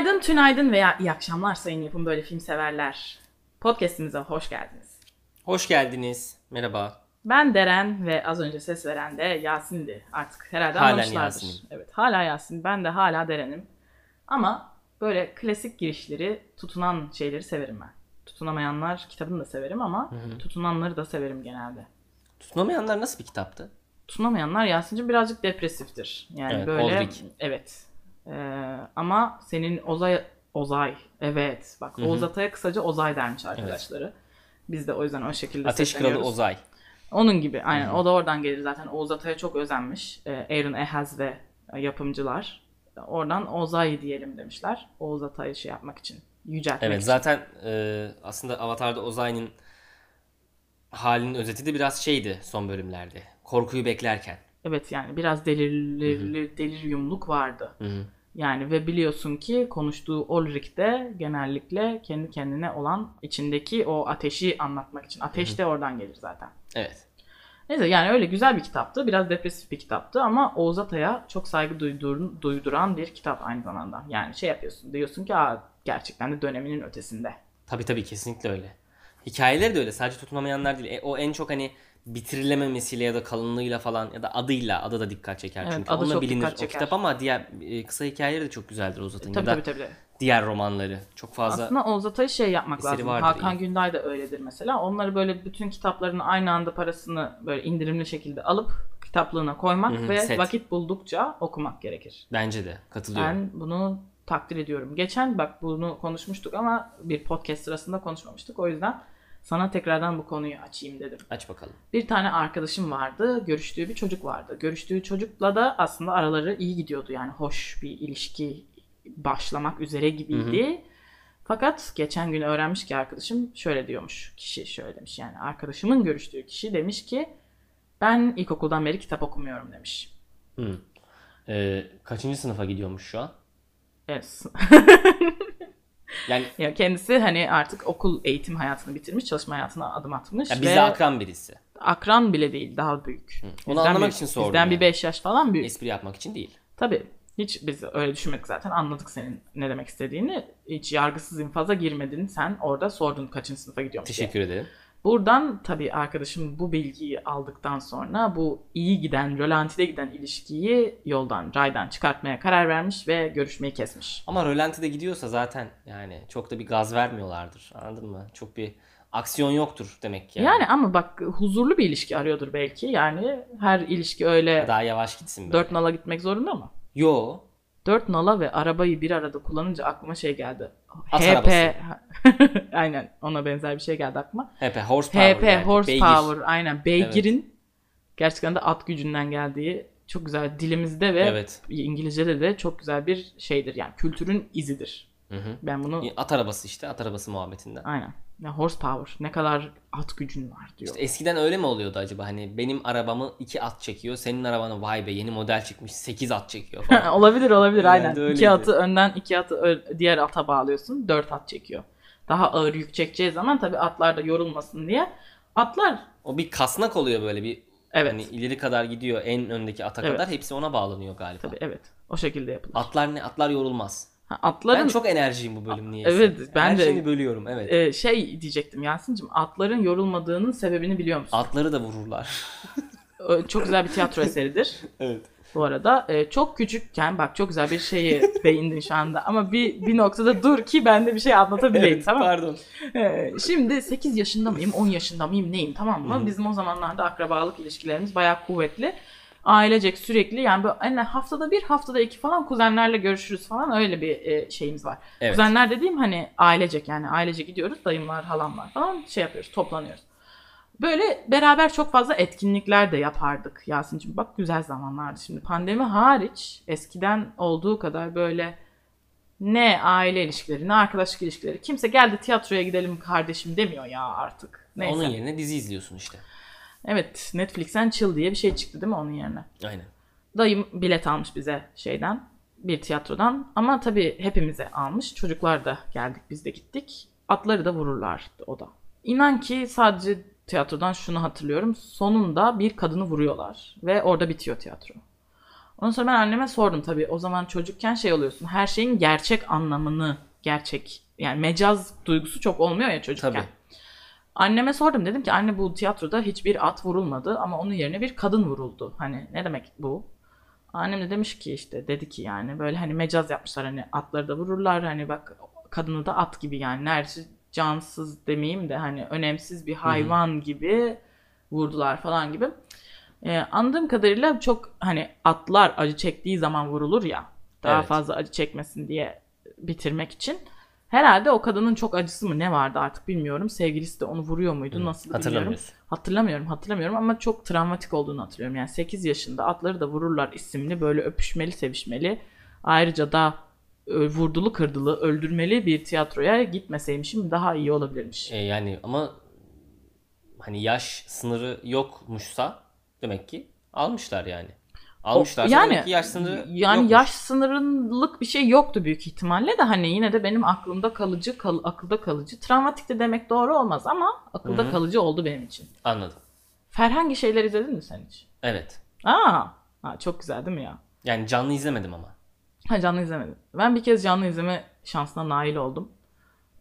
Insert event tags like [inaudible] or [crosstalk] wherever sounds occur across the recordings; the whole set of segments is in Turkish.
Günaydın, tünaydın veya iyi akşamlar sayın yapım böyle film severler. Podcast'imize hoş geldiniz. Hoş geldiniz. Merhaba. Ben Deren ve az önce ses veren de Yasin'di. Artık herhalde Halen anlamışlardır. Yasin'im. Evet, hala Yasin. Ben de hala Deren'im. Ama böyle klasik girişleri, tutunan şeyleri severim ben. Tutunamayanlar kitabını da severim ama tutunanları da severim genelde. Tutunamayanlar nasıl bir kitaptı? Tutunamayanlar Yasin'cim birazcık depresiftir. Yani Evet, böyle Ulrich. evet. Ee, ama senin Ozay Ozay evet bak Oğuz Atay'a kısaca Ozay dermiş arkadaşları. Biz de o yüzden o şekilde Ateş Kralı. Ozay. Onun gibi aynen o da oradan gelir zaten. Oğuz Atay'a çok özenmiş. Ee, Aaron Ehaz ve yapımcılar. Oradan Ozay diyelim demişler. Oğuz Atay'ı şey yapmak için. Yüceltmek Evet için. zaten e, aslında Avatar'da Ozay'ın halinin özeti de biraz şeydi son bölümlerde. Korkuyu beklerken. Evet yani biraz delirli, deliriumluk vardı. Hı hı. Yani ve biliyorsun ki konuştuğu Ulrich de genellikle kendi kendine olan içindeki o ateşi anlatmak için. Ateş de oradan gelir zaten. Evet. Neyse yani öyle güzel bir kitaptı. Biraz depresif bir kitaptı ama Oğuz Atay'a çok saygı duydur, duyduran bir kitap aynı zamanda. Yani şey yapıyorsun diyorsun ki Aa, gerçekten de döneminin ötesinde. Tabii tabii kesinlikle öyle. Hikayeleri de öyle. Sadece tutunamayanlar değil. E, o en çok hani bitirilememesiyle ya da kalınlığıyla falan ya da adıyla adı da dikkat çeker Evet, çünkü. adı Onunla bilinir o kitap ama diğer e, kısa hikayeleri de çok güzeldir Ozat'ın Tabii ya tabii da tabii. diğer romanları. Çok fazla Aslında Oğuz Atay'ı şey yapmak lazım. vardır Hakan iyi. Günday da öyledir mesela. Onları böyle bütün kitaplarını aynı anda parasını böyle indirimli şekilde alıp kitaplığına koymak Hı hı, ve set. vakit buldukça okumak gerekir. bence de katılıyorum. Ben bunu takdir ediyorum. Geçen bak bunu konuşmuştuk ama bir podcast sırasında konuşmamıştık. O yüzden sana tekrardan bu konuyu açayım dedim. Aç bakalım. Bir tane arkadaşım vardı. Görüştüğü bir çocuk vardı. Görüştüğü çocukla da aslında araları iyi gidiyordu. Yani hoş bir ilişki başlamak üzere gibiydi. Fakat geçen gün öğrenmiş ki arkadaşım şöyle diyormuş. Kişi şöyle demiş yani arkadaşımın görüştüğü kişi demiş ki ben ilkokuldan beri kitap okumuyorum demiş. Hı. Ee, kaçıncı sınıfa gidiyormuş şu an? Evet. [laughs] Yani Ya kendisi hani artık okul eğitim hayatını bitirmiş, çalışma hayatına adım atmış ya ve bizde akran birisi. akran bile değil, daha büyük. Onu Bizden anlamak büyük. için sordum Bizden bir yani. 5 yaş falan büyük. Espri yapmak için değil. Tabii. Hiç biz öyle düşünmedik zaten. Anladık senin ne demek istediğini. Hiç yargısız infaza girmedin. Sen orada sordun kaçıncı sınıfa gidiyormuş diye. Teşekkür ederim. Buradan tabii arkadaşım bu bilgiyi aldıktan sonra bu iyi giden, rölantide giden ilişkiyi yoldan, raydan çıkartmaya karar vermiş ve görüşmeyi kesmiş. Ama rölantide gidiyorsa zaten yani çok da bir gaz vermiyorlardır. Anladın mı? Çok bir aksiyon yoktur demek ki. Yani, ama bak huzurlu bir ilişki arıyordur belki. Yani her ilişki öyle Daha yavaş gitsin böyle. dört nala gitmek zorunda mı? Yo. Dört nala ve arabayı bir arada kullanınca aklıma şey geldi. At HP arabası. [laughs] aynen ona benzer bir şey geldi aklıma. HP horsepower. HP yani. horsepower Beygir. aynen beygirin gerçekten de at gücünden geldiği çok güzel dilimizde ve Evet. İngilizce'de de çok güzel bir şeydir yani kültürün izidir. Hı hı. Ben bunu At arabası işte. At arabası muhabbetinden. aynen. Ya horsepower ne kadar at gücün var diyor. İşte eskiden öyle mi oluyordu acaba? Hani benim arabamı 2 at çekiyor. Senin arabanı vay be yeni model çıkmış 8 at çekiyor falan. [laughs] olabilir olabilir Genelde aynen. İki atı önden iki atı diğer ata bağlıyorsun. Dört at çekiyor. Daha ağır yük çekeceği zaman tabii atlar da yorulmasın diye. Atlar o bir kasnak oluyor böyle bir evet. hani ileri kadar gidiyor en öndeki ata Evet. kadar hepsi ona bağlanıyor galiba. Tabii evet. O şekilde yapılır. Atlar ne? Atlar yorulmaz. Ha, atların Ben çok enerjiyim bu bölüm niyeyse. Evet, ben Her de- şeyini bölüyorum evet. e, şey diyecektim Yasin'cim atların yorulmadığının sebebini biliyor musun? Atları da vururlar. Çok güzel bir tiyatro [laughs] eseridir. evet. Bu arada e, çok küçükken bak çok güzel bir şeyi [laughs] değindin şu anda ama bir bir noktada dur ki ben de bir şey anlatabileyim Evet, tamam mı? Pardon. Ee, Şimdi 8 yaşında mıyım, 10 yaşında mıyım, neyim tamam mı? Bizim o zamanlarda akrabalık ilişkilerimiz bayağı kuvvetli. Ailecek sürekli yani böyle en haftada bir haftada iki falan kuzenlerle görüşürüz falan öyle bir e, şeyimiz var. Evet. Kuzenler dediğim hani ailecek yani ailece gidiyoruz dayımlar halamlar falan şey yapıyoruz toplanıyoruz. Böyle beraber çok fazla etkinlikler de yapardık Yasin'cim. Bak güzel zamanlardı şimdi. Pandemi hariç eskiden olduğu kadar böyle ne aile ilişkileri ne arkadaşlık ilişkileri. Kimse geldi tiyatroya gidelim kardeşim demiyor ya artık. Neyse. Onun yerine dizi izliyorsun işte. Evet Netflix'ten Chill diye bir şey çıktı değil mi onun yerine? Aynen. Dayım bilet almış bize şeyden bir tiyatrodan ama tabii hepimize almış. Çocuklar da geldik biz de gittik. Atları da vururlardı o da. İnan ki sadece tiyatrodan şunu hatırlıyorum. Sonunda bir kadını vuruyorlar ve orada bitiyor tiyatro. Ondan sonra ben anneme sordum tabii. O zaman çocukken şey oluyorsun. Her şeyin gerçek anlamını, gerçek yani mecaz duygusu çok olmuyor ya çocukken. Tabii. Anneme sordum dedim ki anne bu tiyatroda hiçbir at vurulmadı ama onun yerine bir kadın vuruldu. Hani ne demek bu? Annem de demiş ki işte dedi ki yani böyle hani mecaz yapmışlar hani atları da vururlar hani bak kadını da at gibi yani neredeyse cansız demeyeyim de hani önemsiz bir hayvan gibi vurdular falan gibi. Ee, anladığım kadarıyla çok hani atlar acı çektiği zaman vurulur ya daha Evet. fazla acı çekmesin diye bitirmek için. Herhalde o kadının çok acısı mı ne vardı artık bilmiyorum. Sevgilisi de onu vuruyor muydu nasıl bilmiyorum. Hatırlamıyorum hatırlamıyorum ama çok travmatik olduğunu hatırlıyorum. Yani 8 yaşında atları da vururlar isimli böyle öpüşmeli sevişmeli. Ayrıca da ö, vurdulu kırdılı öldürmeli bir tiyatroya gitmeseymişim daha iyi olabilirmiş. E, yani ama hani yaş sınırı yokmuşsa demek ki almışlar yani. Almışlar yani yaş sınırı yani yokmuş. yaş sınırlık bir şey yoktu büyük ihtimalle de hani yine de benim aklımda kalıcı kal, akılda kalıcı travmatik de demek doğru olmaz ama akılda Hı hı. kalıcı oldu benim için. Anladım. Ferhangi şeyler izledin mi sen hiç? Evet. Aa, ha, çok güzel değil mi ya? Yani canlı izlemedim ama. Ha canlı izlemedim. Ben bir kez canlı izleme şansına nail oldum.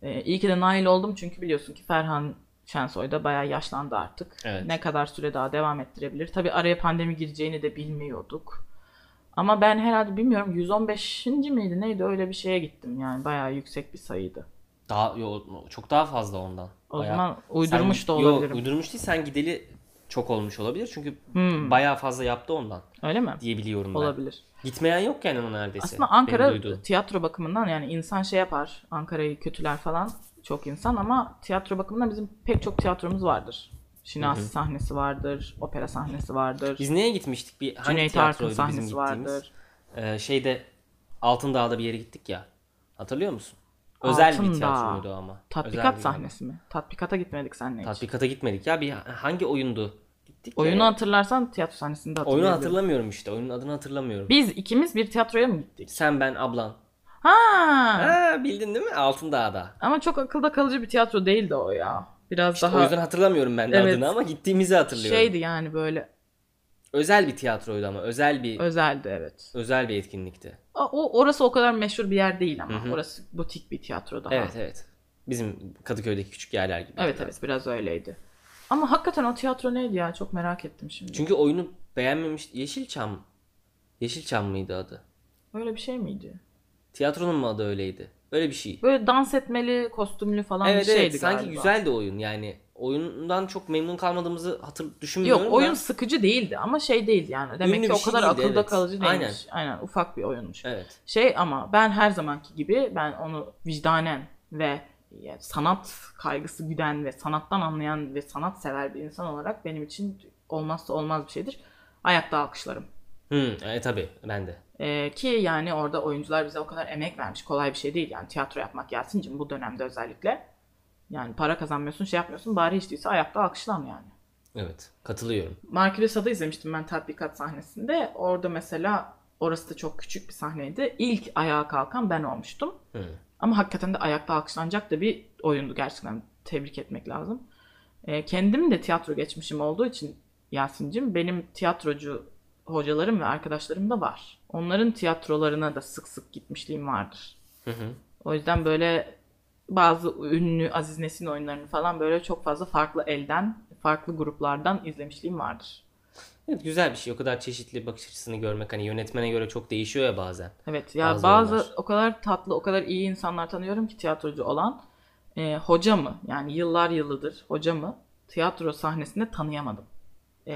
Ee, iyi ki de nail oldum çünkü biliyorsun ki Ferhan Şensoy da bayağı yaşlandı artık. Evet. Ne kadar süre daha devam ettirebilir. Tabii araya pandemi gireceğini de bilmiyorduk. Ama ben herhalde bilmiyorum 115. miydi neydi öyle bir şeye gittim yani bayağı yüksek bir sayıydı. Daha yo, çok daha fazla ondan. O Bayağı- zaman uydurmuş Sen- da Yok, olabilirim. uydurmuş değil sen gideli çok olmuş olabilir. Çünkü Hmm, bayağı fazla yaptı ondan öyle mi? diye biliyorum ben. Olabilir. Gitmeyen yok yani ona neredeyse. Aslında Ankara tiyatro bakımından yani insan şey yapar. Ankara'yı kötüler falan çok insan ama tiyatro bakımından bizim pek çok tiyatromuz vardır. Şinasi sahnesi vardır, opera sahnesi vardır. Biz neye gitmiştik? Bir hangi Cüneyt Arkın bizim sahnesi gittiğimiz? vardır. Ee, şeyde Altındağ'da bir yere gittik ya. Hatırlıyor musun? Özel bir Altındağ. tiyatroydu ama. Tatbikat bir- sahnesi mi? Tatbikata gitmedik seninle hiç. Tatbikata gitmedik ya. Bir hangi oyundu? Gittik ya. Oyunu hatırlarsan tiyatro sahnesinde Oyunu hatırlamıyorum işte. Oyunun adını hatırlamıyorum. Biz ikimiz bir tiyatroya mı gittik? Sen ben ablan. Ha! Ha bildin değil mi? Altındağ'da. Ama çok akılda kalıcı bir tiyatro değildi o ya. Biraz İşte daha o yüzden hatırlamıyorum ben de Evet. adını ama gittiğimizi hatırlıyorum. şeydi yani böyle Özel bir tiyatroydu ama özel bir özeldi evet. özel bir etkinlikti. O, orası o kadar meşhur bir yer değil ama. Hı hı. Orası butik bir tiyatro daha. Evet evet. Bizim Kadıköy'deki küçük yerler gibi. Evet biraz. evet biraz öyleydi. Ama hakikaten o tiyatro neydi ya? Çok merak ettim şimdi. Çünkü oyunu beğenmemiş Yeşilçam. Yeşilçam mıydı adı? Öyle bir şey miydi? Tiyatronun mu adı öyleydi? Öyle bir şey. Böyle dans etmeli, kostümlü falan evet bir şeydi evet sanki galiba. güzeldi oyun yani. Oyundan çok memnun kalmadığımızı hatır düşünmüyorum. Yok da. oyun sıkıcı değildi ama şey değildi yani. Demek Ünlü ki o şey kadar değildi, akılda evet. kalıcı Aynen. değilmiş. Aynen. ufak bir oyunmuş. Evet. Şey ama ben her zamanki gibi ben onu vicdanen ve yani sanat kaygısı güden ve sanattan anlayan ve sanat sever bir insan olarak benim için olmazsa olmaz bir şeydir. Ayakta alkışlarım. Hı, e, tabii ben de. Ee, ki yani orada oyuncular bize o kadar emek vermiş. Kolay bir şey değil yani tiyatro yapmak Yasin'cim bu dönemde özellikle. Yani para kazanmıyorsun şey yapmıyorsun bari hiç değilse ayakta alkışlan yani. Evet. Katılıyorum. Markilisa'da izlemiştim ben tatbikat sahnesinde. Orada mesela orası da çok küçük bir sahneydi. İlk ayağa kalkan ben olmuştum. Hı. Ama hakikaten de ayakta alkışlanacak da bir oyundu gerçekten. Tebrik etmek lazım. Ee, kendim de tiyatro geçmişim olduğu için Yasin'cim benim tiyatrocu hocalarım ve arkadaşlarım da var. Onların tiyatrolarına da sık sık gitmişliğim vardır. Hı hı. O yüzden böyle bazı ünlü Aziz Nesin oyunlarını falan böyle çok fazla farklı elden, farklı gruplardan izlemişliğim vardır. Evet güzel bir şey. O kadar çeşitli bakış açısını görmek hani yönetmene göre çok değişiyor ya bazen. Evet ya Bazı bazı, oyunlar. o kadar tatlı, o kadar iyi insanlar tanıyorum ki tiyatrocu olan. Ee, hoca mı yani yıllar yılıdır hoca mı tiyatro sahnesinde tanıyamadım.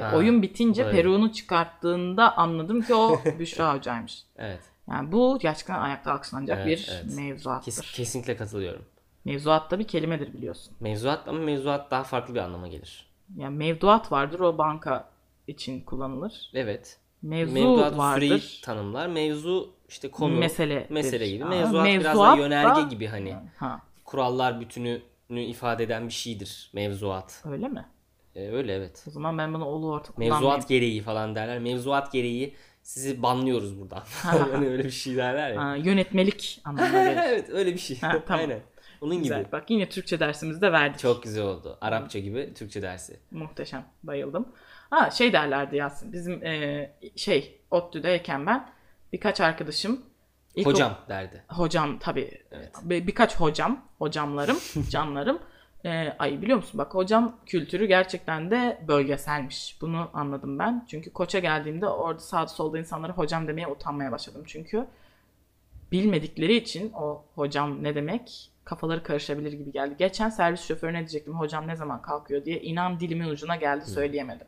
Ha, oyun bitince peruğunu çıkarttığında anladım ki o [laughs] Büşra hocaymış. Evet. Yani bu gerçekten ayakta alkışlanacak Evet, bir evet. mevzuattır. Kes- kesinlikle katılıyorum. Mevzuat da bir kelimedir biliyorsun. Mevzuat ama mevzuat daha farklı bir anlama gelir. Yani mevduat vardır o banka için kullanılır. Evet. Mevzu Mevduat vardır. süreyi tanımlar. Mevzu işte konu, Mesele. mesele gibi. Ha, Mevzuat, biraz mevzuat daha da- yönerge gibi hani. Ha, Kurallar bütününü ifade eden bir şeydir mevzuat. öyle mi? Ee, öyle evet. O zaman ben bunu ulu orta kullanmayayım. Mevzuat gereği falan derler. Mevzuat gereği sizi banlıyoruz buradan. [laughs] hani öyle bir şey derler ya. Ha, yönetmelik anlamına gelir. [laughs] evet öyle bir şey. Ha, tamam. Aynen. Onun gibi. Güzel. Bak yine Türkçe dersimizde verdik. Çok güzel oldu. Arapça gibi Türkçe dersi. Muhteşem. Bayıldım. Ha şey derlerdi Yasin. Bizim e, şey ODTÜ'deyken ben birkaç arkadaşım ilk Hocam derdi. hocam tabii Evet. bir, birkaç hocam, hocamlarım, [laughs] canlarım. Ee, ay biliyor musun bak hocam kültürü gerçekten de bölgeselmiş. Bunu anladım ben. Çünkü Koç'a geldiğimde orada sağda solda insanlara hocam demeye utanmaya başladım. Çünkü bilmedikleri için o hocam ne demek kafaları karışabilir gibi geldi. Geçen servis şoförüne diyecektim hocam ne zaman kalkıyor diye. inan dilimin ucuna geldi söyleyemedim.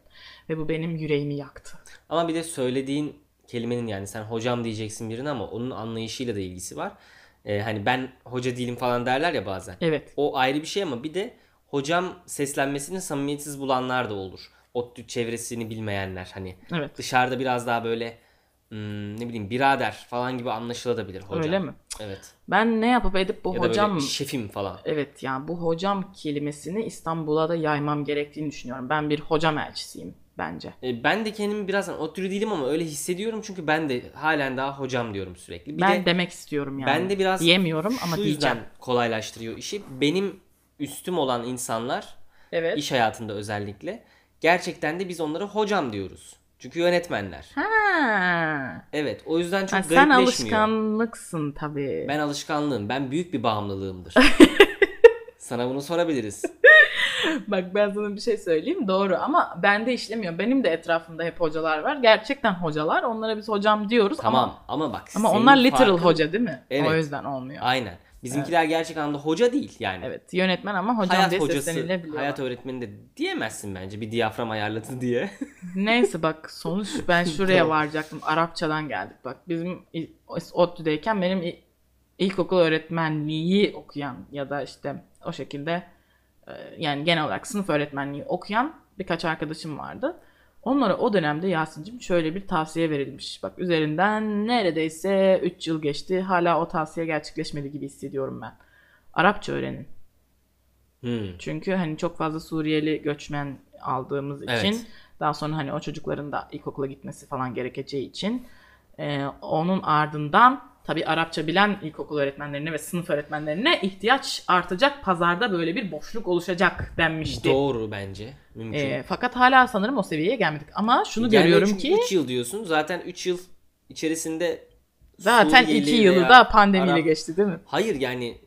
Ve bu benim yüreğimi yaktı. Ama bir de söylediğin kelimenin yani sen hocam diyeceksin birine ama onun anlayışıyla da ilgisi var. Ee, hani ben hoca değilim falan derler ya bazen. Evet. O ayrı bir şey ama bir de hocam seslenmesini samimiyetsiz bulanlar da olur. ODTÜ çevresini bilmeyenler hani Evet. dışarıda biraz daha böyle hmm, ne bileyim birader falan gibi anlaşılabilir hocam. Öyle mi? Evet. Ben ne yapıp edip bu Ya da hocam şefim falan. Evet yani bu hocam kelimesini İstanbul'a da yaymam gerektiğini düşünüyorum. Ben bir hocam elçisiyim bence. E, Ben de kendimi biraz o türü değilim ama öyle hissediyorum çünkü ben de halen daha hocam diyorum sürekli. Bir ben de demek istiyorum yani. ben de biraz diyemiyorum ama diyeceğim. yüzden kolaylaştırıyor işi. Benim üstüm olan insanlar Evet. iş hayatında özellikle gerçekten de biz onlara hocam diyoruz. Çünkü yönetmenler. Ha. Evet o yüzden çok Ha, sen garipleşmiyor. alışkanlıksın tabii. Ben alışkanlığım. Ben büyük bir bağımlılığımdır. [laughs] Sana bunu sorabiliriz. [laughs] [laughs] Bak ben sana bir şey söyleyeyim doğru ama bende işlemiyor. Benim de etrafımda hep hocalar var. Gerçekten hocalar. Onlara biz hocam diyoruz Tamam ama ama bak ama onlar literal farkın- hoca değil mi? Evet. O yüzden olmuyor. Aynen. Bizimkiler gerçek anlamda hoca değil yani. Evet yönetmen ama hocam hayat diye hocası, seslenilebiliyor. hayat öğretmeni de diyemezsin bence bir diyafram ayarladı diye. [laughs] Neyse bak sonuç ben [laughs] şuraya Tamam. varacaktım. Arapçadan geldik bak. Bizim ODTÜ'deyken benim il- ilkokul öğretmenliği okuyan ya da işte o şekilde yani genel olarak sınıf öğretmenliği okuyan birkaç arkadaşım vardı. Onlara o dönemde Yasin'cim şöyle bir tavsiye verilmiş. Bak üzerinden neredeyse 3 yıl geçti. Hala o tavsiye gerçekleşmedi gibi hissediyorum ben. Arapça öğrenin. Hmm. Çünkü hani çok fazla Suriyeli göçmen aldığımız için Evet. daha sonra hani o çocukların da ilkokula gitmesi falan gerekeceği için e, onun ardından tabii Arapça bilen ilkokul öğretmenlerine ve sınıf öğretmenlerine ihtiyaç artacak. Pazarda böyle bir boşluk oluşacak denmişti. Doğru bence. Mümkün. E, fakat hala sanırım o seviyeye gelmedik. Ama şunu Yani görüyorum çünkü ki 3 yıl diyorsun. Zaten 3 yıl içerisinde zaten Suriyeli iki yılı veya da pandemiyle Arap- geçti değil mi? Hayır yani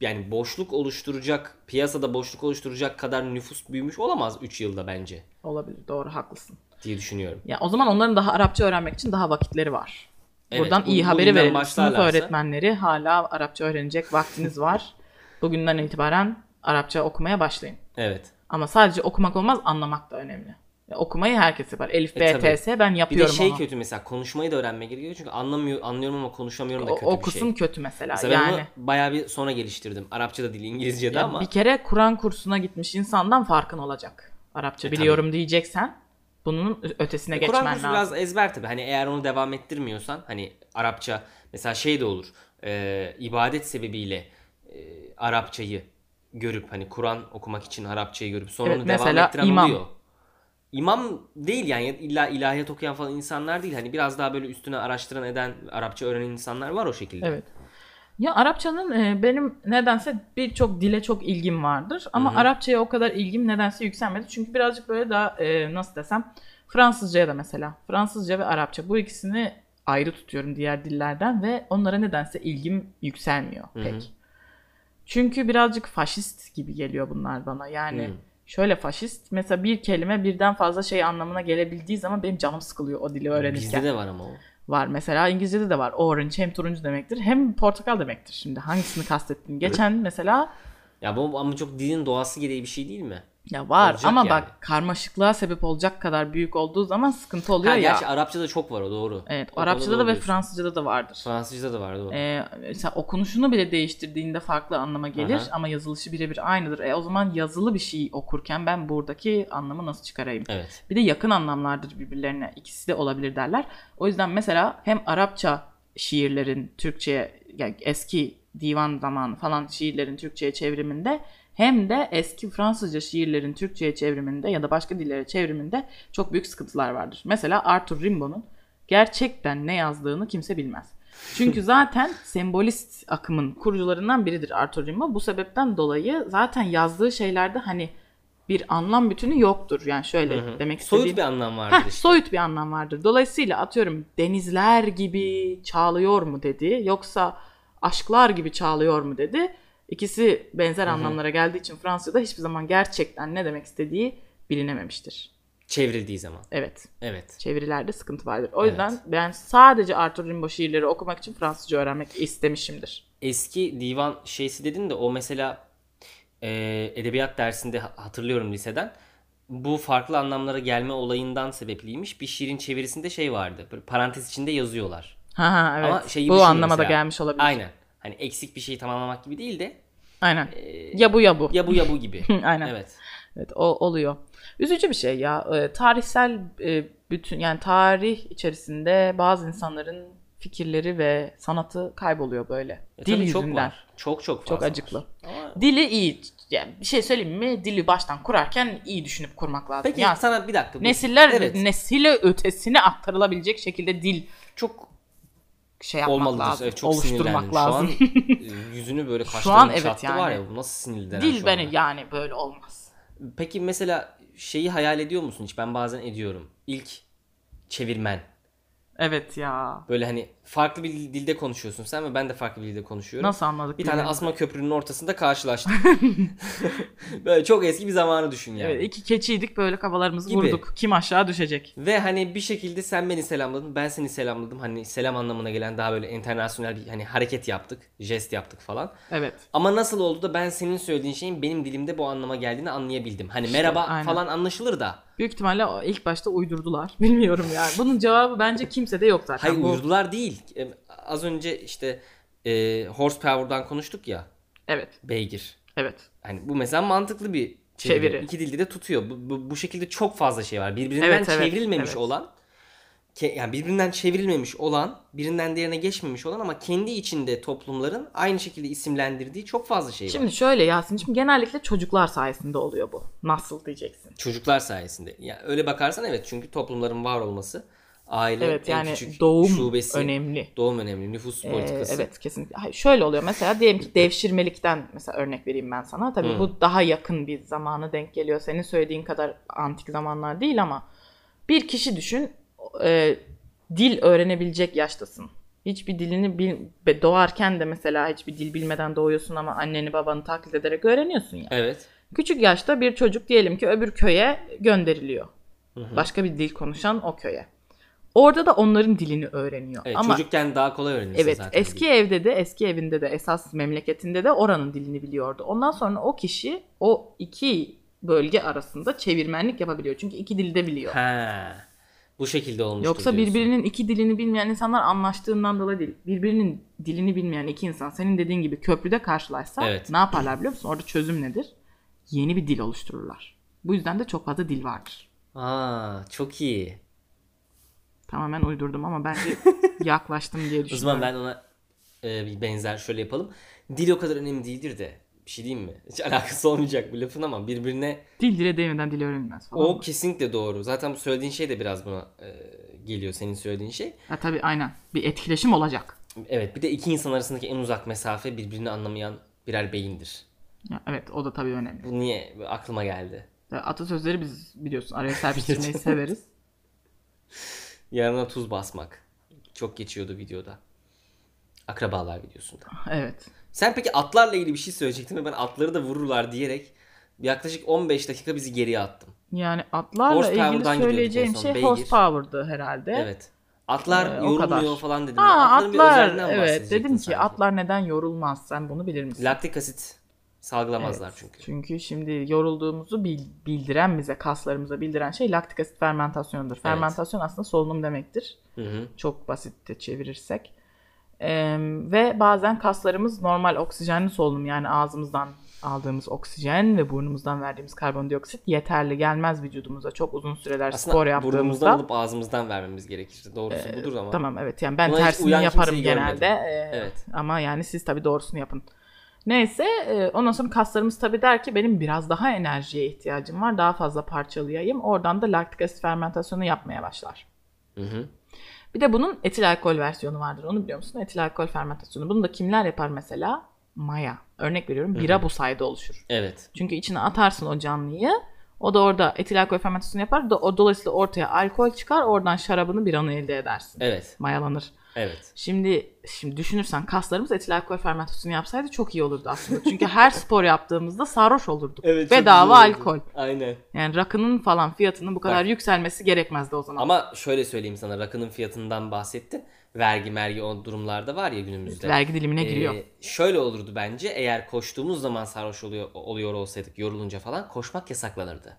yani boşluk oluşturacak, piyasada boşluk oluşturacak kadar nüfus büyümüş olamaz 3 yılda bence Olabilir doğru haklısın. diye düşünüyorum. Ya o zaman onların daha Arapça öğrenmek için daha vakitleri var. Evet, Buradan bu- iyi haberi verelim. Sınıf başlarlarsa- öğretmenleri hala Arapça öğrenecek vaktiniz var. Bugünden itibaren Arapça okumaya başlayın. Evet. Ama sadece okumak olmaz, anlamak da önemli. Ya, okumayı herkes yapar. Elif, E, B, tabii. T, S ben Bir de yapıyorum şey ama. kötü mesela konuşmayı da öğrenmek gerekiyor çünkü anlamıyor anlıyorum ama konuşamıyorum da O, kötü o bir kısım şey. kötü mesela. Mesela ben yani bunu bayağı bir sonra geliştirdim. Arapça da değil İngilizce de Ya ama bir kere Kur'an kursuna gitmiş insandan farkın olacak. Arapça E, biliyorum diyeceksen bunun ötesine E, geçmen Kur'an lazım. biraz ezber tabi. Hani eğer onu devam ettirmiyorsan hani Arapça mesela şey de olur. e, ibadet sebebiyle e, Arapçayı görüp hani Kur'an okumak için Arapçayı görüp sonra Evet, onu devam ettiren imam. oluyor. İmam değil yani illa ilahiyat okuyan falan insanlar değil. Hani biraz daha böyle üstüne araştıran eden Arapça öğrenen insanlar var o şekilde. Evet. Ya Arapçanın e, benim nedense birçok dile çok ilgim vardır ama Arapçaya o kadar ilgim nedense yükselmedi. Çünkü birazcık böyle daha e, nasıl desem Fransızcaya da mesela Fransızca ve Arapça bu ikisini ayrı tutuyorum diğer dillerden ve onlara nedense ilgim yükselmiyor pek. Çünkü birazcık faşist gibi geliyor bunlar bana. Yani Hı. şöyle faşist mesela bir kelime birden fazla şey anlamına gelebildiği zaman benim canım sıkılıyor o dili öğrenirken Bizde de var ama o. var. Mesela İngilizce'de de var. Orange hem turuncu demektir hem portakal demektir. Şimdi hangisini kastettin? Geçen mesela Ya bu ama çok dilin doğası gereği bir şey değil mi? Ya var Olacak ama yani. bak karmaşıklığa sebep olacak kadar büyük olduğu zaman sıkıntı oluyor Ha, ya. gerçi Arapçada çok var o doğru. Evet, O Arapçada da ve diyorsun. Fransızcada da vardır. Fransızcada da var doğru. Ee, mesela okunuşunu bile değiştirdiğinde farklı anlama gelir Aha. ama yazılışı birebir aynıdır. E o zaman yazılı bir şey okurken ben buradaki anlamı nasıl çıkarayım? Evet. Bir de yakın anlamlardır birbirlerine. İkisi de olabilir derler. O yüzden mesela hem Arapça şiirlerin Türkçe'ye yani eski divan zamanı falan şiirlerin Türkçe'ye çevriminde hem de eski Fransızca şiirlerin Türkçe'ye çevriminde ya da başka dillere çevriminde çok büyük sıkıntılar vardır. Mesela Arthur Rimbaud'un gerçekten ne yazdığını kimse bilmez. Çünkü [laughs] zaten sembolist akımın kurucularından biridir Arthur Rimbaud. Bu sebepten dolayı zaten yazdığı şeylerde hani bir anlam bütünü yoktur. Yani şöyle Hı hı. demek istediğim. Soyut bir anlam vardır Heh, işte. soyut bir anlam vardır. Dolayısıyla atıyorum denizler gibi çağlıyor mu dedi yoksa aşklar gibi çağlıyor mu dedi. İkisi benzer anlamlara geldiği için Fransızca'da hiçbir zaman gerçekten ne demek istediği bilinememiştir. Çevrildiği zaman. Evet, Evet. çevirilerde sıkıntı vardır. O yüzden ben sadece Arthur Rimbaud şiirleri okumak için Fransızca öğrenmek istemişimdir. Eski divan şeysi dedin de o mesela e, edebiyat dersinde ha- hatırlıyorum liseden. Bu farklı anlamlara gelme olayından sebepliymiş. Bir şiirin çevirisinde şey vardı. Böyle parantez içinde yazıyorlar. Ha ha evet. Ama şey Bu düşün anlama da mesela. gelmiş olabilir. Aynen. Hani eksik bir şeyi tamamlamak gibi değil de Aynen. Ya bu ya bu. ya bu ya bu gibi. [laughs] Aynen. evet. Evet o oluyor. Üzücü bir şey ya. Ee, tarihsel e, bütün yani tarih içerisinde bazı insanların fikirleri ve sanatı kayboluyor böyle. E, Dil yüzünden. Çok var. Çok çok fazla Çok var. acıklı. Ama- Dili iyi. Yani bir şey söyleyeyim mi? Dili baştan kurarken iyi düşünüp kurmak lazım. Peki Yani sana bir dakika. bu- nesiller Evet. nesile ötesine aktarılabilecek şekilde dil çok şey yapmak olmalıdır. lazım. Evet, çok oluşturmak Şu an lazım. [laughs] e, yüzünü böyle kaşlarını evet çattı yani. var ya. Bu nasıl sinirlenen dil şu beni anda. yani böyle olmaz. Peki mesela şeyi hayal ediyor musun hiç? Ben bazen ediyorum. İlk çevirmen. Evet ya. Böyle hani farklı bir dilde konuşuyorsun sen ve ben de farklı bir dilde konuşuyorum. Nasıl anladık? Bir tane asma köprünün ortasında karşılaştık. [laughs] [laughs] böyle çok eski bir zamanı düşün yani. Evet, iki keçiydik böyle kafalarımızı Gibi. vurduk. Kim aşağı düşecek? Ve hani bir şekilde sen beni selamladın, ben seni selamladım. Hani selam anlamına gelen daha böyle internasyonel bir hani hareket yaptık, jest yaptık falan. Evet. Ama nasıl oldu da ben senin söylediğin şeyin benim dilimde bu anlama geldiğini anlayabildim. Hani merhaba aynen. falan anlaşılır da. Büyük ihtimalle ilk başta uydurdular. [laughs] Bilmiyorum yani. Bunun cevabı bence kimsede yok zaten. Hayır Bu- uyurdular değil. E, Az önce işte e, horsepower'dan konuştuk ya. Evet. Beygir. Evet. Hani bu mesela mantıklı bir çeviri. Çeviri. İki dilde de tutuyor. Bu, bu, bu şekilde çok fazla şey var. Birbirinden Evet, evet, çevrilmemiş evet. olan yani birbirinden çevrilmemiş olan, birinden diğerine geçmemiş olan ama kendi içinde toplumların aynı şekilde isimlendirdiği çok fazla şey var. Şimdi şöyle Yasin'cim genellikle çocuklar sayesinde oluyor bu. Nasıl diyeceksin? Çocuklar sayesinde. Ya öyle bakarsan evet çünkü toplumların var olması aile Evet en yani küçük doğum şubesi. önemli. Doğum önemli. Nüfus Ee, politikası. evet kesinlikle. Hayır, şöyle oluyor mesela diyelim ki devşirmelikten mesela örnek vereyim ben sana. Tabii Hı. bu daha yakın bir zamana denk geliyor. Senin söylediğin kadar antik zamanlar değil ama bir kişi düşün e, dil öğrenebilecek yaştasın. Hiçbir dilini bil, doğarken de mesela hiçbir dil bilmeden doğuyorsun ama anneni babanı taklit ederek öğreniyorsun ya. Evet. Küçük yaşta bir çocuk diyelim ki öbür köye gönderiliyor. Başka bir dil konuşan o köye. Orada da onların dilini öğreniyor. Evet, ama çocukken daha kolay öğrenirsin Evet zaten. eski evde de eski evinde de esas memleketinde de oranın dilini biliyordu. Ondan sonra o kişi o iki bölge arasında çevirmenlik yapabiliyor. Çünkü iki dilde biliyor. Ha. Bu şekilde olmuştur Yoksa diyorsun. birbirinin iki dilini bilmeyen insanlar anlaştığından dolayı değil. Birbirinin dilini bilmeyen iki insan senin dediğin gibi köprüde karşılaşsa Evet. ne yaparlar biliyor musun? Orada çözüm nedir? Yeni bir dil oluştururlar. Bu yüzden de çok fazla dil vardır. Aa, çok iyi. Tamamen uydurdum ama bence [laughs] yaklaştım diye O düşünüyorum. zaman ben ona e, bir benzer şöyle yapalım. Dil o kadar önemli değildir de. Bir şey diyeyim mi? Hiç alakası olmayacak bu lafın ama birbirine Dil dile değmeden dil öğrenilmez falan. o kesinlikle doğru. Zaten bu söylediğin şey de biraz buna e, geliyor senin söylediğin şey. Ha, tabii aynen. Bir etkileşim olacak. Evet bir de iki insan arasındaki en uzak mesafe birbirini anlamayan birer beyindir. Ya, evet o da tabii önemli. Bu niye aklıma geldi? Ya, Atasözleri biz biliyorsun araya [laughs] serpiştirmeyi severiz. [laughs] Yanına tuz basmak. Çok geçiyordu videoda. Akrabalar videosunda. Evet. Sen peki atlarla ilgili bir şey söyleyecektin ve ben atları da vururlar diyerek yaklaşık 15 dakika bizi geriye attım. Yani atlarla Horsepower'dan ilgili söyleyeceğim şey beygir. horsepower'dı herhalde. Evet. Atlar Ee, yorulmuyor falan dedim. Ha Atların bir atlar özelliğinden evet dedim ki sanki. atlar neden yorulmaz sen bunu bilir misin? Laktik asit salgılamazlar Evet, çünkü. Çünkü şimdi yorulduğumuzu bil- bildiren bize kaslarımıza bildiren şey laktik asit fermentasyonudur. Fermentasyon aslında solunum demektir. Hı hı. Çok basitte çevirirsek. Ee, ve bazen kaslarımız normal oksijenli solunum yani ağzımızdan aldığımız oksijen ve burnumuzdan verdiğimiz karbondioksit yeterli gelmez vücudumuza çok uzun süreler spor Aslında yaptığımızda. burnumuzdan alıp ağzımızdan vermemiz gerekir. Doğrusu budur ama. Tamam evet yani ben Buna tersini yaparım genelde. Ee, Evet. Ama yani siz tabii doğrusunu yapın. Neyse e, ondan sonra kaslarımız tabii der ki benim biraz daha enerjiye ihtiyacım var. Daha fazla parçalayayım. Oradan da laktik asit fermentasyonu yapmaya başlar. Hı hı. Bir de bunun etil alkol versiyonu vardır. Onu biliyor musun? Etil alkol fermentasyonu. Bunu da kimler yapar mesela? Maya. Örnek veriyorum. Bira bu sayede oluşur. Evet. Çünkü içine atarsın o canlıyı. O da orada etil alkol fermentasyonu yapar. Da, o dolayısıyla ortaya alkol çıkar. Oradan şarabını biranı elde edersin. Evet. Mayalanır. Evet. Şimdi şimdi düşünürsen kaslarımız etil alkol fermentasyonu yapsaydı çok iyi olurdu aslında. Çünkü her spor yaptığımızda sarhoş olurduk. Evet, Bedava alkol. Aynen. Yani rakının falan fiyatının bu kadar Bak. yükselmesi gerekmezdi o zaman. Ama şöyle söyleyeyim sana rakının fiyatından bahsettin. Vergi mergi o durumlarda var ya günümüzde. Vergi dilimine giriyor. Ee, şöyle olurdu bence eğer koştuğumuz zaman sarhoş oluyor oluyor olsaydık yorulunca falan koşmak yasaklanırdı.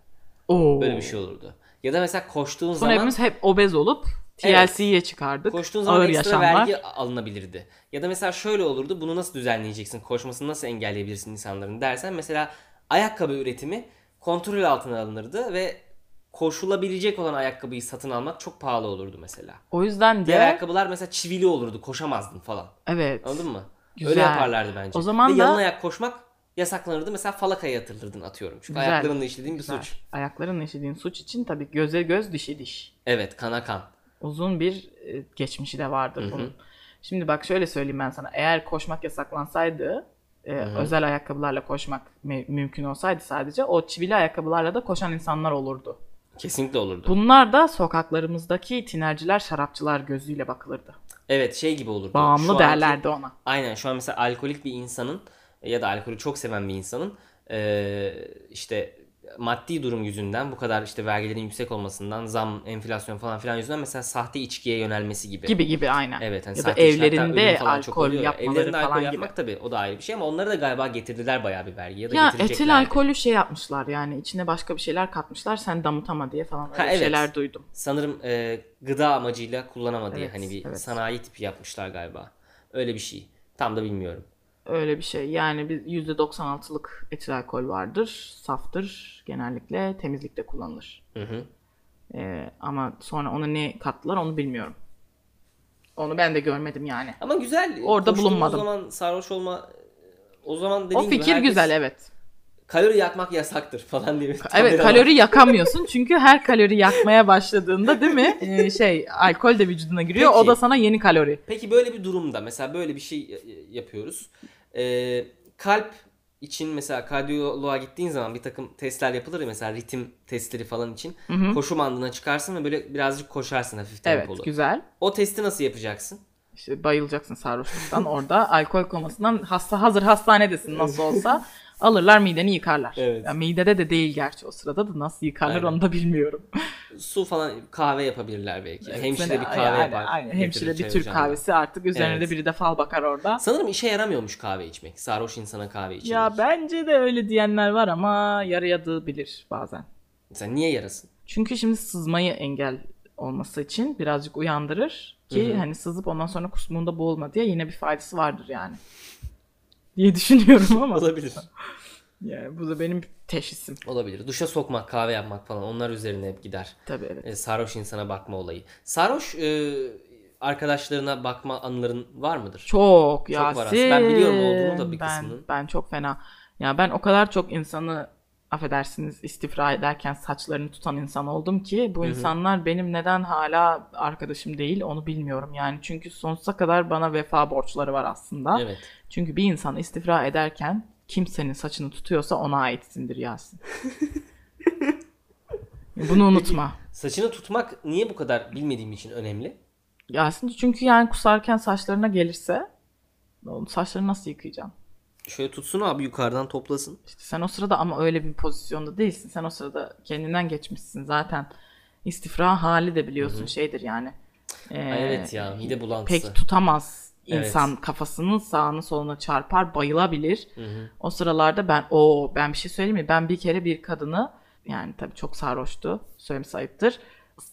Oo. Böyle bir şey olurdu. Ya da mesela koştuğun Sonra zaman hepimiz hep obez olup Evet. TLC'ye çıkardık. koştuğun zaman Ağır ekstra yaşamlar. vergi alınabilirdi. Ya da mesela şöyle olurdu. Bunu nasıl düzenleyeceksin? Koşmasını nasıl engelleyebilirsin insanların dersen mesela ayakkabı üretimi kontrol altına alınırdı ve koşulabilecek olan ayakkabıyı satın almak çok pahalı olurdu mesela. O yüzden Diğer de ayakkabılar mesela çivili olurdu. Koşamazdın falan. evet. Anladın mı? Güzel. Öyle yaparlardı bence. O zaman Ve da- yalın ayak koşmak yasaklanırdı. Mesela falakaya yatırırdın atıyorum. Çünkü Güzel. ayaklarınla işlediğin bir Güzel. suç. Ayakların işlediğin suç için tabii göze göz dişe diş. Evet kana kan. Uzun bir e, geçmişi de vardır bunun. Şimdi bak şöyle söyleyeyim ben sana. Eğer koşmak yasaklansaydı e, özel ayakkabılarla koşmak mü- mümkün olsaydı sadece o çivili ayakkabılarla da koşan insanlar olurdu. Kesinlikle olurdu. Bunlar da sokaklarımızdaki tinerciler, şarapçılar gözüyle bakılırdı. Evet şey gibi olurdu. Şu Bağımlı anki- derlerdi ona. Aynen şu an mesela alkolik bir insanın ya da alkolü çok seven bir insanın eee, işte maddi durum yüzünden bu kadar işte vergilerin yüksek olmasından zam, enflasyon falan filan yüzünden mesela sahte içkiye yönelmesi gibi. Gibi gibi aynen. Evet hani ya da evlerinde falan çok alkol oluyor ya. yapmaları Evlerinde alkol falan gibi. yapmak tabii o da ayrı bir şey ama onları da galiba getirdiler bayağı bir vergi ya da Ya etil alkolü şey yapmışlar yani içine başka bir şeyler katmışlar sen damıtama diye falan öyle Ha, evet. şeyler duydum. Sanırım e, gıda amacıyla kullanama diye Evet, hani bir evet. sanayi tipi yapmışlar galiba. Öyle bir şey. Tam da bilmiyorum. Öyle bir şey yani bir %96'lık etil alkol vardır saftır genellikle temizlikte kullanılır. Hı hı. Ee, ama sonra ona ne kattılar onu bilmiyorum. Onu ben de görmedim yani. Ama güzel. Orada bulunmadım. O zaman sarhoş olma o zaman dediğin O gibi fikir herkes güzel evet. kalori yakmak yasaktır falan diye. Evet var. kalori yakamıyorsun çünkü her kalori yakmaya başladığında değil mi Ee, şey alkol de vücuduna giriyor o Peki. da sana yeni kalori. Peki böyle bir durumda mesela böyle bir şey y- y- yapıyoruz. Ee, kalp için mesela kardiyoloğa gittiğin zaman bir takım testler yapılır ya mesela ritim testleri falan için. Koşu bandına çıkarsın ve böyle birazcık koşarsın hafif Evet tempolu. güzel. O testi nasıl yapacaksın? İşte bayılacaksın sarhoşluktan orada alkol komasından hasta hazır hastanedesin nasıl olsa [laughs] alırlar mideni yıkarlar. Evet. Ya midede de değil gerçi o sırada da nasıl yıkarlar Aynen. onu da bilmiyorum. Su falan kahve yapabilirler belki. Hemşire bir kahve Aynen, yapar. aynen. Hemşire bir Türk kahvesi artık üzerine Evet. de biri de fal bakar orada. Sanırım işe yaramıyormuş kahve içmek. Sarhoş insana kahve içmek. Ya bence de öyle diyenler var ama yarayabilir bazen. Mesela niye yarasın? Çünkü şimdi sızmayı engel olması için birazcık uyandırır ki Hı hı. hani sızıp ondan sonra kusmunda boğulma diye yine bir faydası vardır yani. Diye düşünüyorum ama. Olabilir. yani bu da benim teşhisim. Olabilir. Duşa sokmak, kahve yapmak falan onlar üzerine hep gider. Tabii evet. E, sarhoş insana bakma olayı. Sarhoş e, arkadaşlarına bakma anıların var mıdır? Çok ya. var aslında. Ben biliyorum olduğunu da bir ben, kısmının. Ben çok fena. Ya ben o kadar çok insanı affedersiniz istifra ederken saçlarını tutan insan oldum ki bu insanlar benim neden hala arkadaşım değil onu bilmiyorum yani. Çünkü sonsuza kadar bana vefa borçları var aslında. Evet. Çünkü bir insan istifra ederken kimsenin saçını tutuyorsa ona aitsindir Yasin. [laughs] Bunu unutma. Saçını tutmak niye bu kadar bilmediğim için önemli? Yasin çünkü yani kusarken saçlarına gelirse onun saçlarını nasıl yıkayacaksın? Şöyle tutsun abi yukarıdan toplasın. İşte sen o sırada ama öyle bir pozisyonda değilsin. Sen o sırada kendinden geçmişsin zaten. İstifra hali de biliyorsun şeydir yani. Ee, evet ya mide bulantısı. Pek tutamaz Evet. insan kafasının sağına soluna çarpar bayılabilir. Hı hı. O sıralarda ben o ben bir şey söyleyeyim mi? Ben bir kere bir kadını yani tabii çok sarhoştu. Söylemesi ayıptır.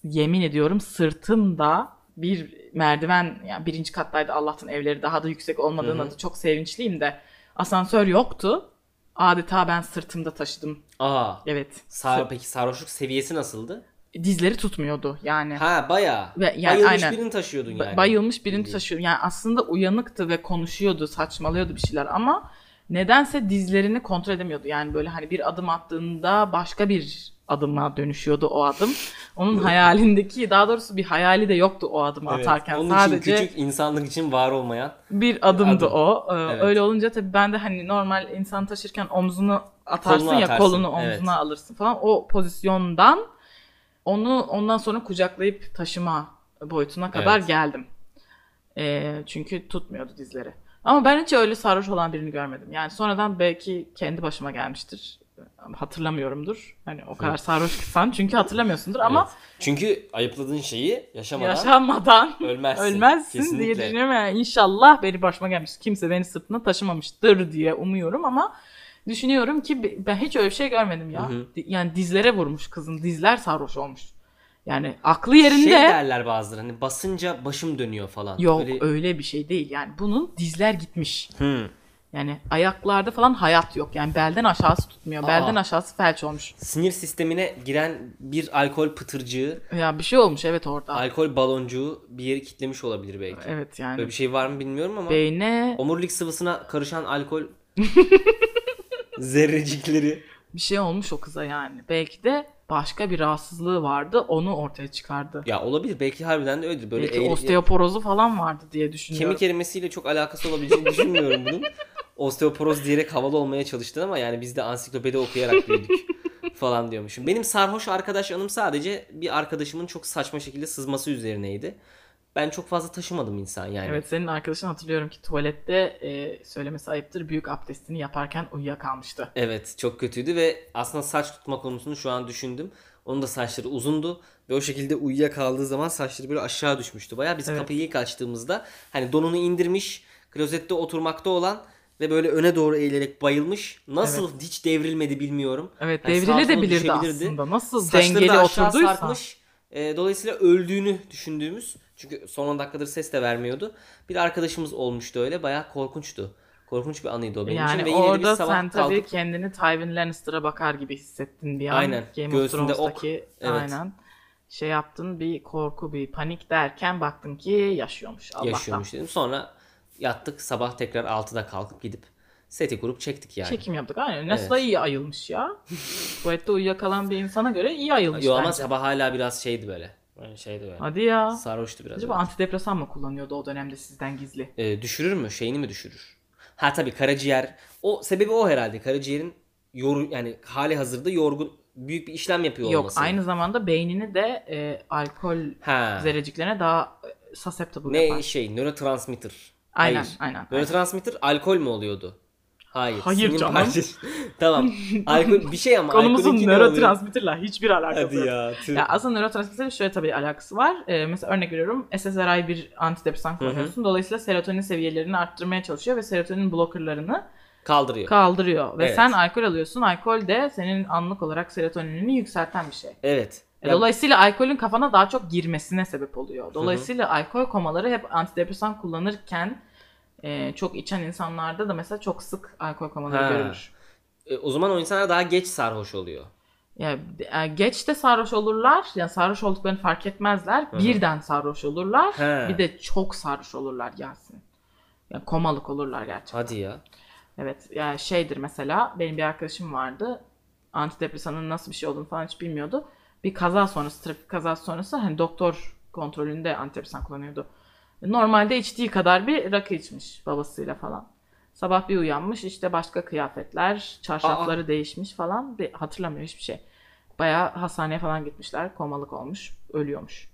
Yemin ediyorum sırtımda bir merdiven yani birinci kattaydı Allah'tan evleri daha da yüksek olmadığına da çok sevinçliyim de asansör yoktu. Adeta ben sırtımda taşıdım. Aa. Evet. Sar, peki sarhoşluk seviyesi nasıldı? Dizleri tutmuyordu yani. Ha bayağı. Ve yani Bayılmış aynen. birini taşıyordun Ba- yani. Bayılmış birini Bildiğin. taşıyor. Yani aslında uyanıktı ve konuşuyordu, saçmalıyordu bir şeyler ama nedense dizlerini kontrol edemiyordu. Yani böyle hani bir adım attığında başka bir adıma dönüşüyordu o adım. Onun hayalindeki daha doğrusu bir hayali de yoktu o adımı Evet, atarken. Onun Sadece için küçük insanlık için var olmayan. bir adımdı Adım. o. Ee, Evet. Öyle olunca tabii ben de hani normal insan taşırken omzunu atarsın Kolunu ya atarsın, kolunu omzuna evet. alırsın falan. O pozisyondan onu ondan sonra kucaklayıp taşıma boyutuna kadar Evet. geldim. Ee, çünkü tutmuyordu dizleri. Ama ben hiç öyle sarhoş olan birini görmedim. Yani sonradan belki kendi başıma gelmiştir. Hatırlamıyorumdur. Hani o kadar sarhoşsan çünkü hatırlamıyorsundur ama Evet. Çünkü ayıpladığın şeyi yaşamadan yaşanmadan ölmezsin. ölmezsin diye Kesinlikle. düşünüyorum. Yani inşallah benim başıma gelmiş. Kimse beni sırtına taşımamıştır diye umuyorum ama düşünüyorum ki ben hiç öyle bir şey görmedim ya. Hı hı. Yani dizlere vurmuş kızın. Dizler sarhoş olmuş. Yani aklı yerinde Şey derler bazıları hani basınca başım dönüyor falan. yok Öyle- öyle bir şey değil. Yani bunun dizler gitmiş. Hı. Yani ayaklarda falan hayat yok. Yani belden aşağısı tutmuyor. Aa. Belden aşağısı felç olmuş. Sinir sistemine giren bir alkol pıtırcığı, Ya bir şey olmuş evet orada. alkol baloncuğu bir yeri kitlemiş olabilir belki. Evet yani. Böyle bir şey var mı bilmiyorum ama Beyne omurilik sıvısına karışan alkol [laughs] zerrecikleri. bir şey olmuş o kıza yani. Belki de başka bir rahatsızlığı vardı. Onu ortaya çıkardı. Ya olabilir belki harbiden de öyledir. Böyle Belki eğri- osteoporozu falan vardı diye düşünüyorum. kemik erimesiyle çok alakası olabileceğini düşünmüyorum bunun. [laughs] Osteoporoz diyerek havalı olmaya çalıştın ama yani biz de ansiklopedi okuyarak büyüdük [laughs] falan diyormuşum. Benim sarhoş arkadaş anım sadece bir arkadaşımın çok saçma şekilde sızması üzerineydi. Ben çok fazla taşımadım insan yani. Evet senin arkadaşın hatırlıyorum ki tuvalette e, söylemesi ayıptır büyük abdestini yaparken uyuyakalmıştı. Evet çok kötüydü ve aslında saç tutma konusunu şu an düşündüm. Onun da saçları uzundu ve o şekilde uyuyakaldığı zaman saçları böyle aşağı düşmüştü. Baya biz Evet. kapıyı ilk açtığımızda hani donunu indirmiş klozette oturmakta olan ve böyle öne doğru eğilerek bayılmış. Nasıl hiç devrilmedi bilmiyorum. Evet Hani sağa devrile de sola bilirdi düşebilirdi. aslında. Nasıl Saçları dengeli da aşağı oturduysa. sarkmış. E, dolayısıyla öldüğünü düşündüğümüz çünkü son 10 dakikadır ses de vermiyordu. Bir arkadaşımız olmuştu öyle. Bayağı korkunçtu. Korkunç bir anıydı o benim Yani için. Ve yine de orada sen tabii kalkıp kendini Tywin Lannister'a bakar gibi hissettin bir an. Aynen. Game of Göğsünde ok. Thrones'taki Evet. aynen. Şey yaptın bir korku bir panik derken baktın ki yaşıyormuş Allah'tan. yaşıyormuş dedim. Sonra yattık sabah tekrar 6'da kalkıp gidip seti kurup çektik yani. Çekim yaptık aynen. Nasıl Evet. iyi ayılmış ya. [laughs] Tuvalette uyuyakalan bir insana göre iyi ayılmış Yo ama sabah hala biraz şeydi böyle. Böyle şeydi böyle. Hadi ya. Sarhoştu biraz. Acaba antidepresan mı kullanıyordu o dönemde sizden gizli? Ee, düşürür mü? Şeyini mi düşürür? Ha tabii karaciğer. O sebebi o herhalde. Karaciğerin yor yani hali hazırda yorgun büyük bir işlem yapıyor Yok olması. aynı zamanda beynini de e, alkol Ha. zerreciklerine daha e, susceptible Ne yapar. şey nörotransmitter. Aynen, Hayır. aynen, aynen. Nörotransmitter alkol mü oluyordu? Hayır. Hayır canım. parçası. [laughs] tamam. Alkol bir şey ama Konumuzun nörotransmitterla hiçbir alakası Hadi yok. ya. tüh. Ya aslında nörotransmitterle şöyle tabii alakası var. Ee, mesela örnek veriyorum SSRI bir antidepresan kullanıyorsun. Dolayısıyla serotonin seviyelerini arttırmaya çalışıyor ve serotonin blokörlerini Kaldırıyor. kaldırıyor. Ve Evet. sen alkol alıyorsun. Alkol de senin anlık olarak serotoninini yükselten bir şey. evet. E, Ya- Dolayısıyla alkolün kafana daha çok girmesine sebep oluyor. Dolayısıyla alkol komaları hep antidepresan kullanırken e, çok içen insanlarda da mesela çok sık alkol komaları Ha. görülür. E, o zaman o insanlar daha geç sarhoş oluyor. Ya e, geç de sarhoş olurlar. Yani sarhoş olduklarını fark etmezler. Birden sarhoş olurlar. He. Bir de çok sarhoş olurlar Yasin. Yani komalık olurlar gerçekten. Hadi ya. Evet. Yani şeydir mesela benim bir arkadaşım vardı. Antidepresanın nasıl bir şey olduğunu falan hiç bilmiyordu. Bir kaza sonrası, trafik kazası sonrası hani doktor kontrolünde antidepresan kullanıyordu. Normalde içtiği kadar bir rakı içmiş babasıyla falan. Sabah bir uyanmış işte başka kıyafetler, çarşafları değişmiş falan. Bir, hatırlamıyor hiçbir şey. Bayağı hastaneye falan gitmişler. Komalık olmuş. Ölüyormuş.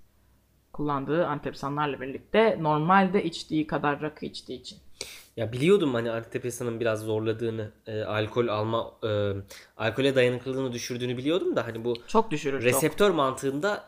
Kullandığı antidepresanlarla birlikte normalde içtiği kadar rakı içtiği için. Ya biliyordum hani antidepresanın biraz zorladığını, e, alkol alma, e, alkole dayanıklılığını düşürdüğünü biliyordum da hani bu Çok düşürür çok. reseptör mantığında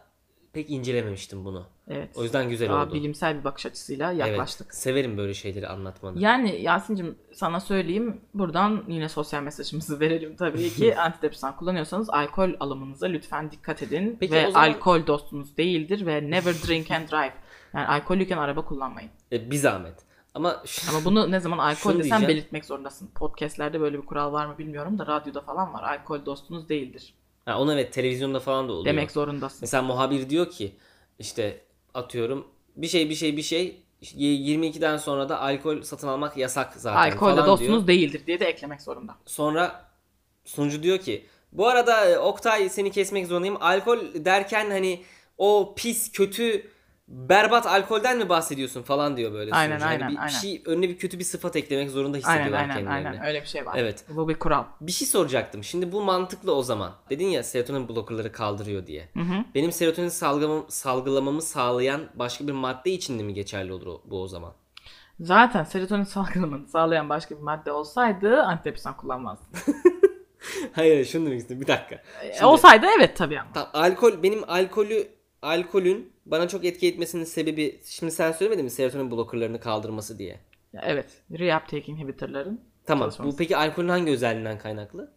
pek incelememiştim bunu. Evet. O yüzden güzel Daha oldu. bilimsel bir bakış açısıyla Evet, yaklaştık. severim böyle şeyleri anlatmanı. Yani Yasin'cim sana söyleyeyim buradan yine sosyal mesajımızı [laughs] verelim tabii ki [laughs] antidepresan kullanıyorsanız alkol alımınıza lütfen dikkat edin Peki ve zaman- alkol dostunuz değildir ve never [laughs] drink and drive. Yani alkollüyken araba kullanmayın. E, bir zahmet. Ama şu- Ama bunu ne zaman alkol desem diyeceğim. belirtmek zorundasın. Podcastlerde böyle bir kural var mı bilmiyorum da radyoda falan var. Alkol dostunuz değildir. ha, onu evet televizyonda falan da oluyor. Demek zorundasın. Mesela muhabir diyor ki işte atıyorum bir şey bir şey bir şey işte 22'den sonra da alkol satın almak yasak zaten Alkolle dostunuz diyor. değildir diye de eklemek zorunda. Sonra sunucu diyor ki bu arada e, Oktay seni kesmek zorundayım. Alkol derken hani o pis kötü berbat alkolden mi bahsediyorsun falan diyor böyle Aynen, sunucu. Hani aynen, bir aynen. şey önüne bir kötü bir sıfat eklemek zorunda hissediyorlar Aynen aynen kendilerini. aynen öyle bir şey var. Evet. Bu bir kural. Bir şey soracaktım. Şimdi bu mantıklı o zaman. Dedin ya serotonin blokörleri kaldırıyor diye. Hı hı. Benim serotonin salgılamam, salgılamamı sağlayan başka bir madde için de mi geçerli olur o- bu o zaman? Zaten serotonin [laughs] salgılamanı sağlayan başka bir madde olsaydı antidepresan kullanmazdım. [laughs] Hayır şunu demek istedim. Bir dakika. E, Şimdi- olsaydı evet tabii ama. Tamam, alkol benim alkolü alkolün bana çok etki etmesinin sebebi şimdi sen söylemedin mi serotonin blokörlerini kaldırması diye. Evet. Reuptake inhibitorların Tamam. Bu peki alkolün hangi özelliğinden kaynaklı?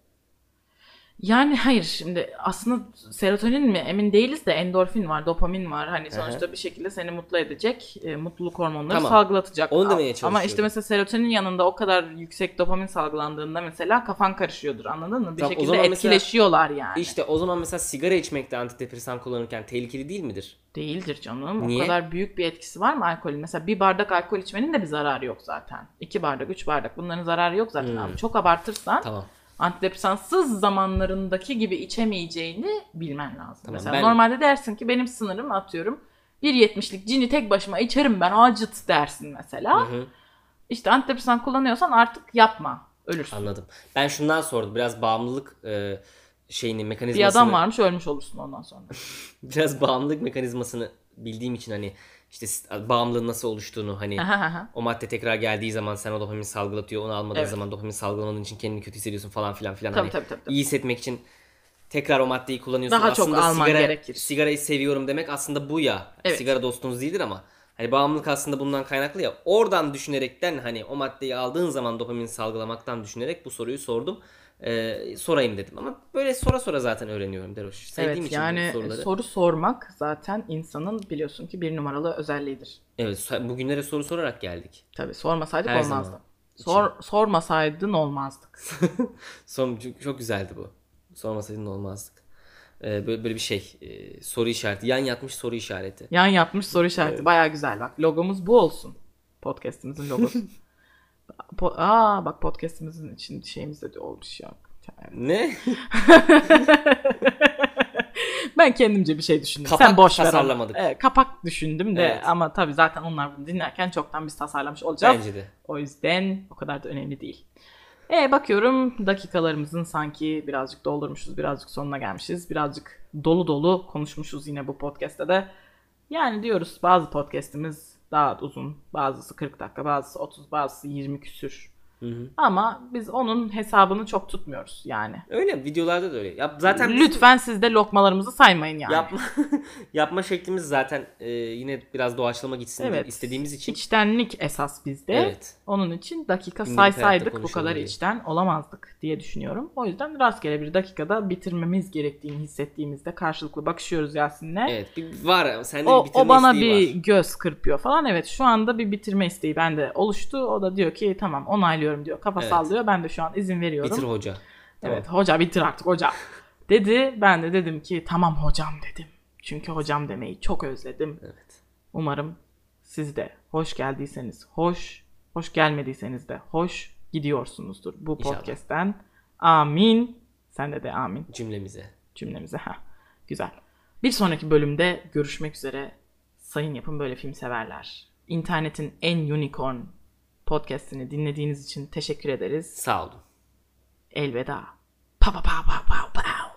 Yani hayır şimdi aslında serotonin mi emin değiliz de endorfin var, dopamin var. Hani sonuçta bir şekilde seni mutlu edecek, e, mutluluk hormonları Tamam. salgılatacak. Onu demeye Ama çalışıyorum. işte mesela serotonin yanında o kadar yüksek dopamin salgılandığında mesela kafan karışıyordur anladın mı? Bir Tamam, şekilde zaman mesela- etkileşiyorlar yani. İşte o zaman mesela sigara içmek de antidepresan kullanırken tehlikeli değil midir? Değildir canım. Niye? O kadar büyük bir etkisi var mı alkolün? Mesela bir bardak alkol içmenin de bir zararı yok zaten. İki bardak, üç bardak bunların zararı yok zaten. Ama çok abartırsan Hmm. Tamam. Antidepresansız zamanlarındaki gibi içemeyeceğini bilmen lazım. Tamam, Mesela ben- normalde dersin ki benim sınırım atıyorum 1.70'lik cini tek başıma içerim ben acıt dersin mesela. Hı hı. İşte antidepresan kullanıyorsan artık yapma. Ölürsün. Anladım. Ben şundan sordum. Biraz bağımlılık e, şeyini Bir mekanizmasını adam varmış ölmüş olursun ondan sonra. [laughs] biraz bağımlılık mekanizmasını bildiğim için hani işte bağımlılığın nasıl oluştuğunu hani o madde tekrar geldiği zaman sen o dopamin salgılatıyor onu almadığın Evet. zaman dopamin salgılamadığın için kendini kötü hissediyorsun falan filan filan. Tabii, hani tabii, tabii, tabii. iyi hissetmek için tekrar o maddeyi kullanıyorsun. Daha çok aslında alman sigara, gerekir. Sigarayı seviyorum demek aslında bu ya. Evet. Sigara dostunuz değildir ama hani bağımlılık aslında bundan kaynaklı ya. Oradan düşünerekten hani o maddeyi aldığın zaman dopamin salgılamaktan düşünerek bu soruyu sordum. Ee, sorayım dedim ama böyle sora sora zaten öğreniyorum Deroş. Sevdiğim evet için yani soruları. soru sormak zaten insanın biliyorsun ki bir numaralı özelliğidir. evet bugünlere soru sorarak geldik. Tabii sormasaydık Her olmazdı. zaman. Sor, sormasaydın olmazdık. [laughs] Son çok, güzeldi bu. Sormasaydın olmazdık. Ee, böyle, böyle bir şey. e, soru işareti. Yan yatmış soru işareti. Yan yapmış soru işareti. Baya güzel bak. Logomuz bu olsun. Podcast'imizin logosu. [laughs] Po- Aa bak podcast'imizin için şeyimiz de olmuş ya. Ne? [laughs] Ben kendimce bir şey düşündüm. Kapak Sen boş ver. ama. tasarlamadık. Kapak düşündüm de Evet. ama tabii zaten onlar bunu dinlerken çoktan biz tasarlamış olacağız. Bence de. O yüzden o kadar da önemli değil. E bakıyorum dakikalarımızın sanki birazcık doldurmuşuz, birazcık sonuna gelmişiz. Birazcık dolu dolu konuşmuşuz yine bu podcast'te de. Yani diyoruz bazı podcast'imiz daha uzun. Bazısı 40 dakika, bazısı 30, bazısı 20 küsür. Hı hı. Ama biz onun hesabını çok tutmuyoruz yani. Öyle videolarda da öyle. Yap, zaten Lütfen siz de lokmalarımızı saymayın yani. yapma [laughs] yapma şeklimiz zaten e, yine biraz doğaçlama gitsin Evet. istediğimiz için. İçtenlik esas bizde. Evet. Onun için dakika saysaydık bu kadar diye. içten olamazdık diye düşünüyorum. O yüzden rastgele bir dakikada bitirmemiz gerektiğini hissettiğimizde karşılıklı bakışıyoruz Yasin'le. Evet. Bir, var. Sende O, bir bitirme o bana bir var. göz kırpıyor falan. Evet şu anda bir bitirme isteği bende oluştu. O da diyor ki tamam onaylıyorum diyor. Kafa Evet. sallıyor. Ben de şu an izin veriyorum. Bitir hoca. Tamam. Evet hoca bitir artık hoca. Dedi. Ben de dedim ki tamam hocam dedim. Çünkü hocam demeyi çok özledim. Evet. Umarım siz de hoş geldiyseniz hoş, hoş gelmediyseniz de hoş gidiyorsunuzdur bu İnşallah. podcast'ten. Amin. Sen de de amin Cümlemize. cümlemize. Ha, güzel. Bir sonraki bölümde görüşmek üzere. Sayın yapın böyle film severler. İnternetin en unicorn podcast'ini dinlediğiniz için teşekkür ederiz. Sağ olun. Elveda. Pa pa pa pa pa pa.